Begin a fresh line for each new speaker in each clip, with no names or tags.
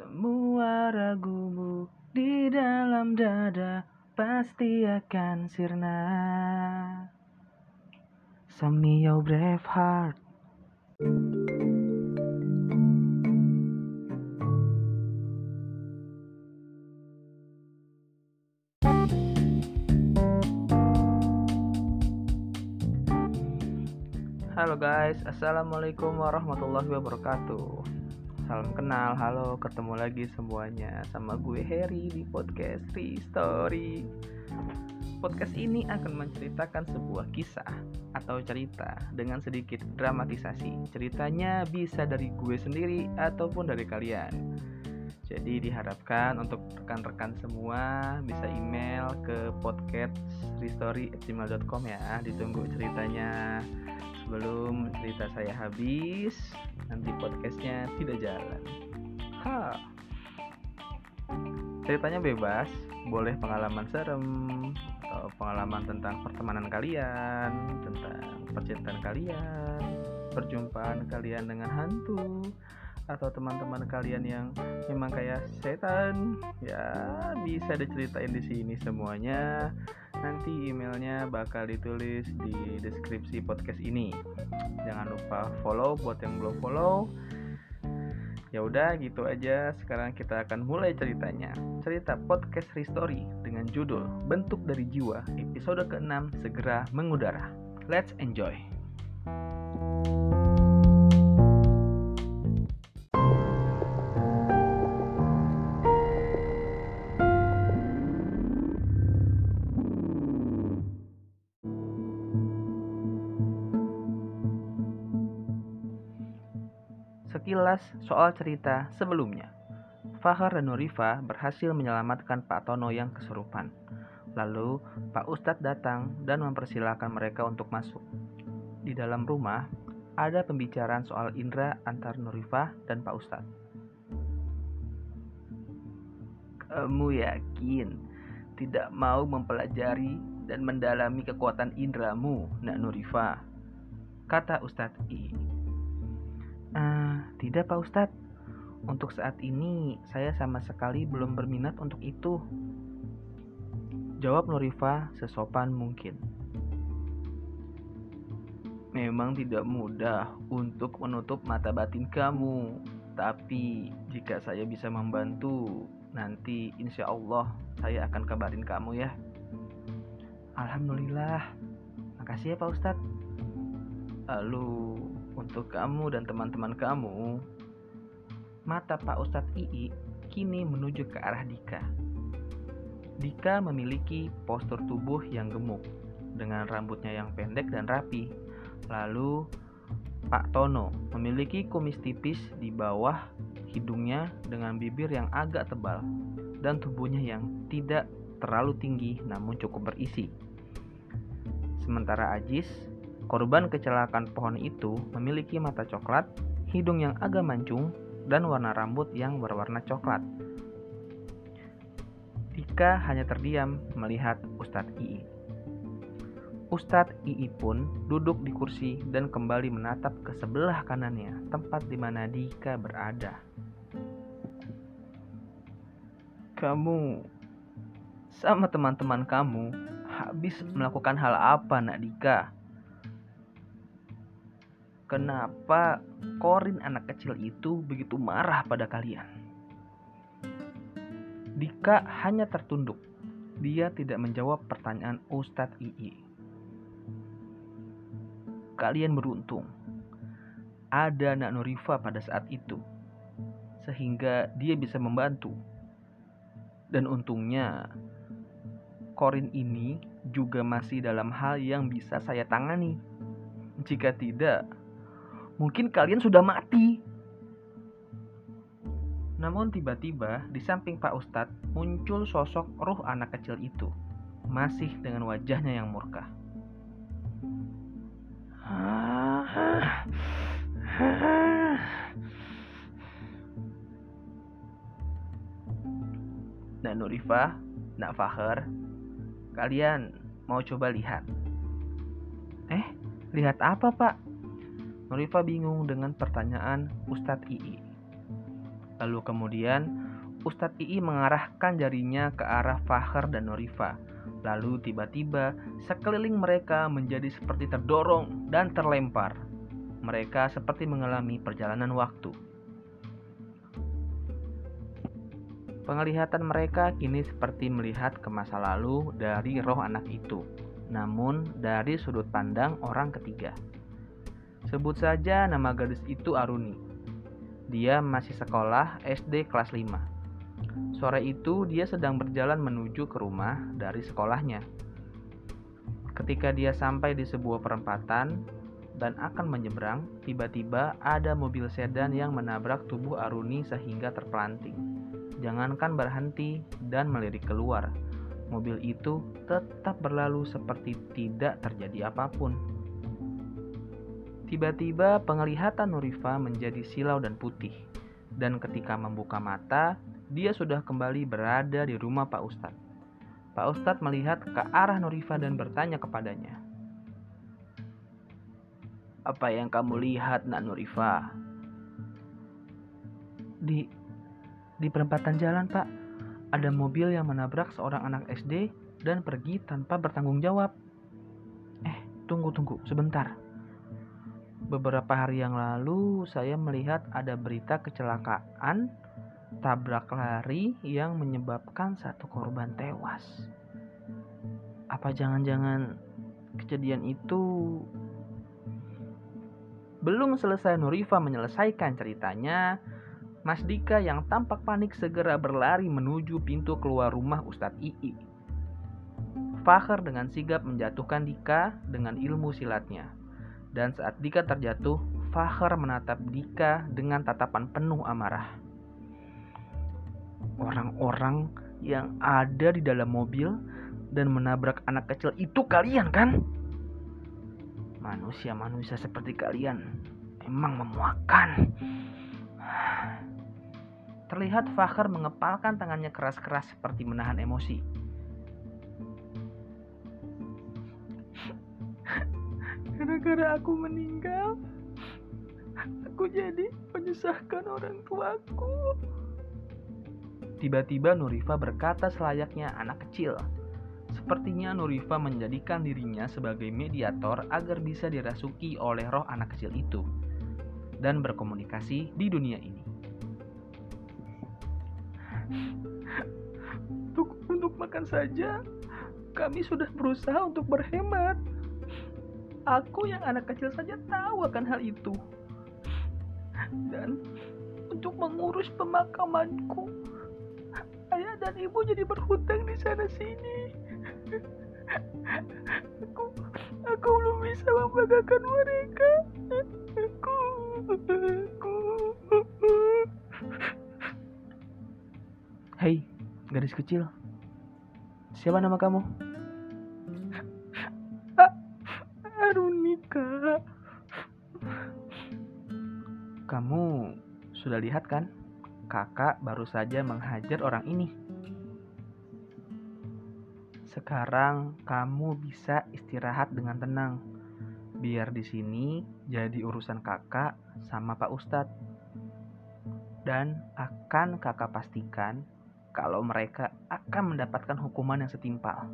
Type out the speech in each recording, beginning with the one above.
Semua ragumu di dalam dada pasti akan sirna. Send me your brave heart. Halo guys, assalamualaikum warahmatullahi wabarakatuh. Salam kenal, halo, ketemu lagi semuanya sama gue Harry di podcast Story. Podcast ini akan menceritakan sebuah kisah atau cerita dengan sedikit dramatisasi. Ceritanya bisa dari gue sendiri ataupun dari kalian. Jadi diharapkan untuk rekan-rekan semua bisa email ke podcast restory@gmail.com ya. Ditunggu ceritanya. Sebelum cerita saya habis nanti podcastnya tidak jalan. Ha. Ceritanya bebas boleh pengalaman serem atau pengalaman tentang pertemanan kalian tentang percintaan kalian perjumpaan kalian dengan hantu atau teman-teman kalian yang memang kayak setan ya bisa diceritain di sini semuanya Nanti emailnya bakal ditulis di deskripsi podcast ini. Jangan lupa follow buat yang belum follow. Ya udah gitu aja. Sekarang kita akan mulai ceritanya. Cerita podcast Restory dengan judul Bentuk dari Jiwa episode ke-6 segera mengudara. Let's enjoy. Soal cerita sebelumnya. Fahar dan Nurifa berhasil menyelamatkan Pak Tono yang kesurupan. Lalu Pak Ustadz datang dan mempersilahkan mereka untuk masuk. Di dalam rumah ada pembicaraan soal Indra antar Nurifa dan Pak Ustadz. Kamu yakin tidak mau mempelajari dan mendalami kekuatan indramu, Nak Nurifa? Kata Ustadz I. Uh, tidak Pak Ustadz, untuk saat ini saya sama sekali belum berminat untuk itu. Jawab Nurifa sesopan mungkin. Memang tidak mudah untuk menutup mata batin kamu, tapi jika saya bisa membantu, nanti insya Allah saya akan kabarin kamu ya. Alhamdulillah, makasih ya Pak Ustadz. Lalu untuk kamu dan teman-teman kamu, mata Pak Ustadz Ii kini menuju ke arah Dika. Dika memiliki postur tubuh yang gemuk, dengan rambutnya yang pendek dan rapi. Lalu, Pak Tono memiliki kumis tipis di bawah hidungnya dengan bibir yang agak tebal, dan tubuhnya yang tidak terlalu tinggi namun cukup berisi. Sementara Ajis Korban kecelakaan pohon itu memiliki mata coklat, hidung yang agak mancung, dan warna rambut yang berwarna coklat. Tika hanya terdiam melihat Ustadz Ii. Ustadz Ii pun duduk di kursi dan kembali menatap ke sebelah kanannya, tempat di mana Dika berada. Kamu sama teman-teman kamu habis melakukan hal apa, Nak Dika? Kenapa Korin anak kecil itu begitu marah pada kalian? Dika hanya tertunduk. Dia tidak menjawab pertanyaan Ustadz Ii. Kalian beruntung. Ada anak Nurifa pada saat itu. Sehingga dia bisa membantu. Dan untungnya Korin ini juga masih dalam hal yang bisa saya tangani. Jika tidak, mungkin kalian sudah mati. Namun tiba-tiba di samping Pak Ustadz muncul sosok roh anak kecil itu, masih dengan wajahnya yang murka. Dan Nurifah, Nak Fahar, kalian mau coba lihat? Eh, lihat apa pak? Nurifa bingung dengan pertanyaan Ustadz Ii. Lalu kemudian Ustadz II mengarahkan jarinya ke arah Fahar dan Norifa. Lalu tiba-tiba sekeliling mereka menjadi seperti terdorong dan terlempar. Mereka seperti mengalami perjalanan waktu. Penglihatan mereka kini seperti melihat ke masa lalu dari roh anak itu, namun dari sudut pandang orang ketiga. Sebut saja nama gadis itu Aruni. Dia masih sekolah SD kelas 5. Sore itu dia sedang berjalan menuju ke rumah dari sekolahnya. Ketika dia sampai di sebuah perempatan dan akan menyeberang, tiba-tiba ada mobil sedan yang menabrak tubuh Aruni sehingga terpelanting. Jangankan berhenti dan melirik keluar, mobil itu tetap berlalu seperti tidak terjadi apa pun. Tiba-tiba penglihatan Nurifa menjadi silau dan putih, dan ketika membuka mata, dia sudah kembali berada di rumah Pak Ustadz. Pak Ustadz melihat ke arah Nurifa dan bertanya kepadanya. Apa yang kamu lihat, Nak Nurifa? Di di perempatan jalan, Pak. Ada mobil yang menabrak seorang anak SD dan pergi tanpa bertanggung jawab. Eh, tunggu tunggu sebentar. Beberapa hari yang lalu saya melihat ada berita kecelakaan tabrak lari yang menyebabkan satu korban tewas. Apa jangan-jangan kejadian itu belum selesai Nurifa menyelesaikan ceritanya, Mas Dika yang tampak panik segera berlari menuju pintu keluar rumah Ustadz Ii. Fakhr dengan sigap menjatuhkan Dika dengan ilmu silatnya. Dan saat Dika terjatuh, Fakhr menatap Dika dengan tatapan penuh amarah orang-orang yang ada di dalam mobil dan menabrak anak kecil itu kalian kan? Manusia-manusia seperti kalian memang memuakan. Terlihat Fakhr mengepalkan tangannya keras-keras seperti menahan emosi. Gara-gara aku meninggal, aku jadi menyusahkan orang tuaku. Tiba-tiba Nurifa berkata selayaknya anak kecil. Sepertinya Nurifa menjadikan dirinya sebagai mediator agar bisa dirasuki oleh roh anak kecil itu dan berkomunikasi di dunia ini. Untuk, untuk makan saja, kami sudah berusaha untuk berhemat. Aku yang anak kecil saja tahu akan hal itu. Dan untuk mengurus pemakamanku, ayah dan ibu jadi berhutang di sana sini. Aku, aku belum bisa membanggakan mereka. Aku, aku. Hei, gadis kecil. Siapa nama kamu? Arunika. Kamu sudah lihat kan? kakak baru saja menghajar orang ini. Sekarang kamu bisa istirahat dengan tenang. Biar di sini jadi urusan kakak sama Pak Ustadz. Dan akan kakak pastikan kalau mereka akan mendapatkan hukuman yang setimpal.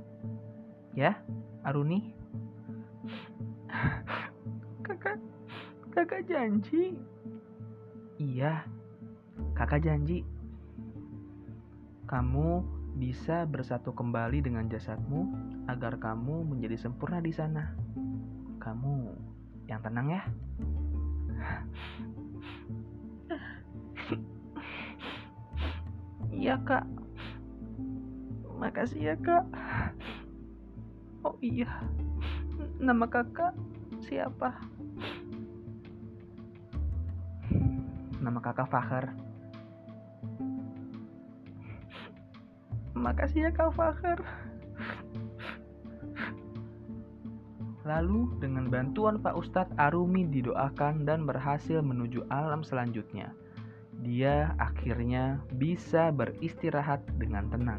Ya, Aruni? Kakak, kakak janji. Iya, Kakak janji, kamu bisa bersatu kembali dengan jasadmu agar kamu menjadi sempurna di sana. Kamu yang tenang ya. Iya kak. Makasih ya kak. Oh iya. Nama kakak siapa? Nama kakak Fahar. Makasih ya Kak Fakir. Lalu dengan bantuan Pak Ustadz Arumi didoakan dan berhasil menuju alam selanjutnya. Dia akhirnya bisa beristirahat dengan tenang.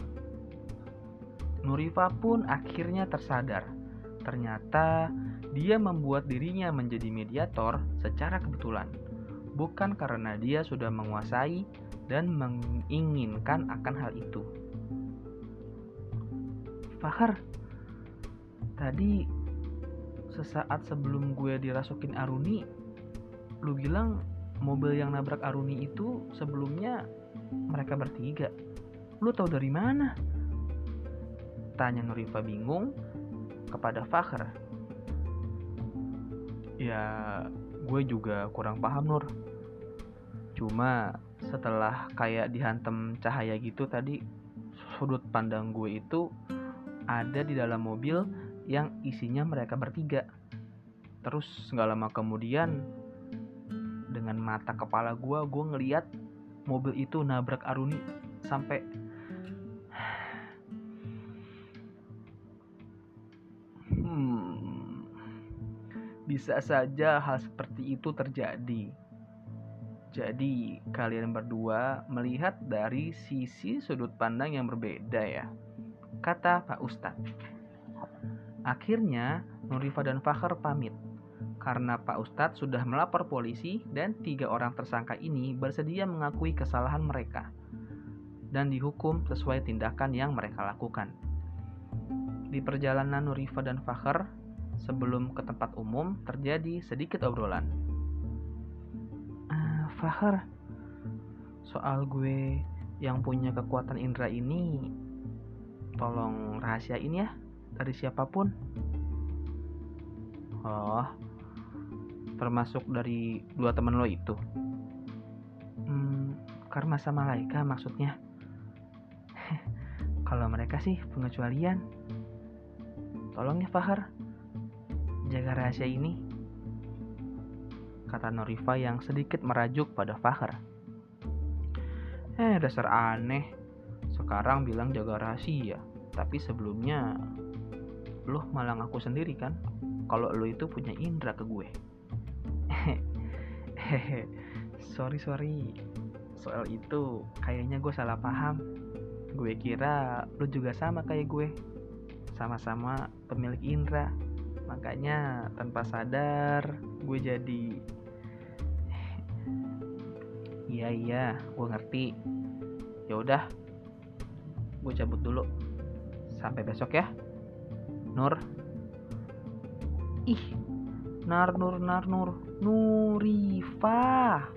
Nurifa pun akhirnya tersadar. Ternyata dia membuat dirinya menjadi mediator secara kebetulan. Bukan karena dia sudah menguasai dan menginginkan akan hal itu. Fahar, tadi sesaat sebelum gue dirasukin Aruni, lu bilang mobil yang nabrak Aruni itu sebelumnya mereka bertiga. Lu tahu dari mana? Tanya Nurifa bingung kepada Fakhr. Ya, gue juga kurang paham Nur. Cuma setelah kayak dihantam cahaya gitu tadi sudut pandang gue itu ada di dalam mobil yang isinya mereka bertiga. Terus nggak lama kemudian dengan mata kepala gue, gue ngeliat mobil itu nabrak Aruni sampai hmm, bisa saja hal seperti itu terjadi. Jadi, kalian berdua melihat dari sisi sudut pandang yang berbeda ya, kata Pak Ustadz. Akhirnya, Nurifa dan Fakhr pamit karena Pak Ustadz sudah melapor polisi dan tiga orang tersangka ini bersedia mengakui kesalahan mereka dan dihukum sesuai tindakan yang mereka lakukan. Di perjalanan Nurifa dan Fakhr sebelum ke tempat umum terjadi sedikit obrolan Fahar. Soal gue yang punya kekuatan indera ini tolong rahasiain ya dari siapa pun. Oh termasuk dari dua temen lo itu. Hmm, karma sama Laika maksudnya. Kalau mereka sih pengecualian. Tolong ya Fahar. Jaga rahasia ini kata Norifa yang sedikit merajuk pada Fahar. Eh, dasar aneh. Sekarang bilang jaga rahasia, tapi sebelumnya lo malah ngaku sendiri kan kalau lo itu punya indera ke gue. Hehehe, sorry sorry. Soal itu kayaknya gue salah paham. Gue kira lo juga sama kayak gue. Sama-sama pemilik indera. Makanya tanpa sadar gue jadi iya iya gue ngerti. Ya udah gue cabut dulu. Sampai besok ya. Nur. Ih Nar Nur Nar Nur. Nurifah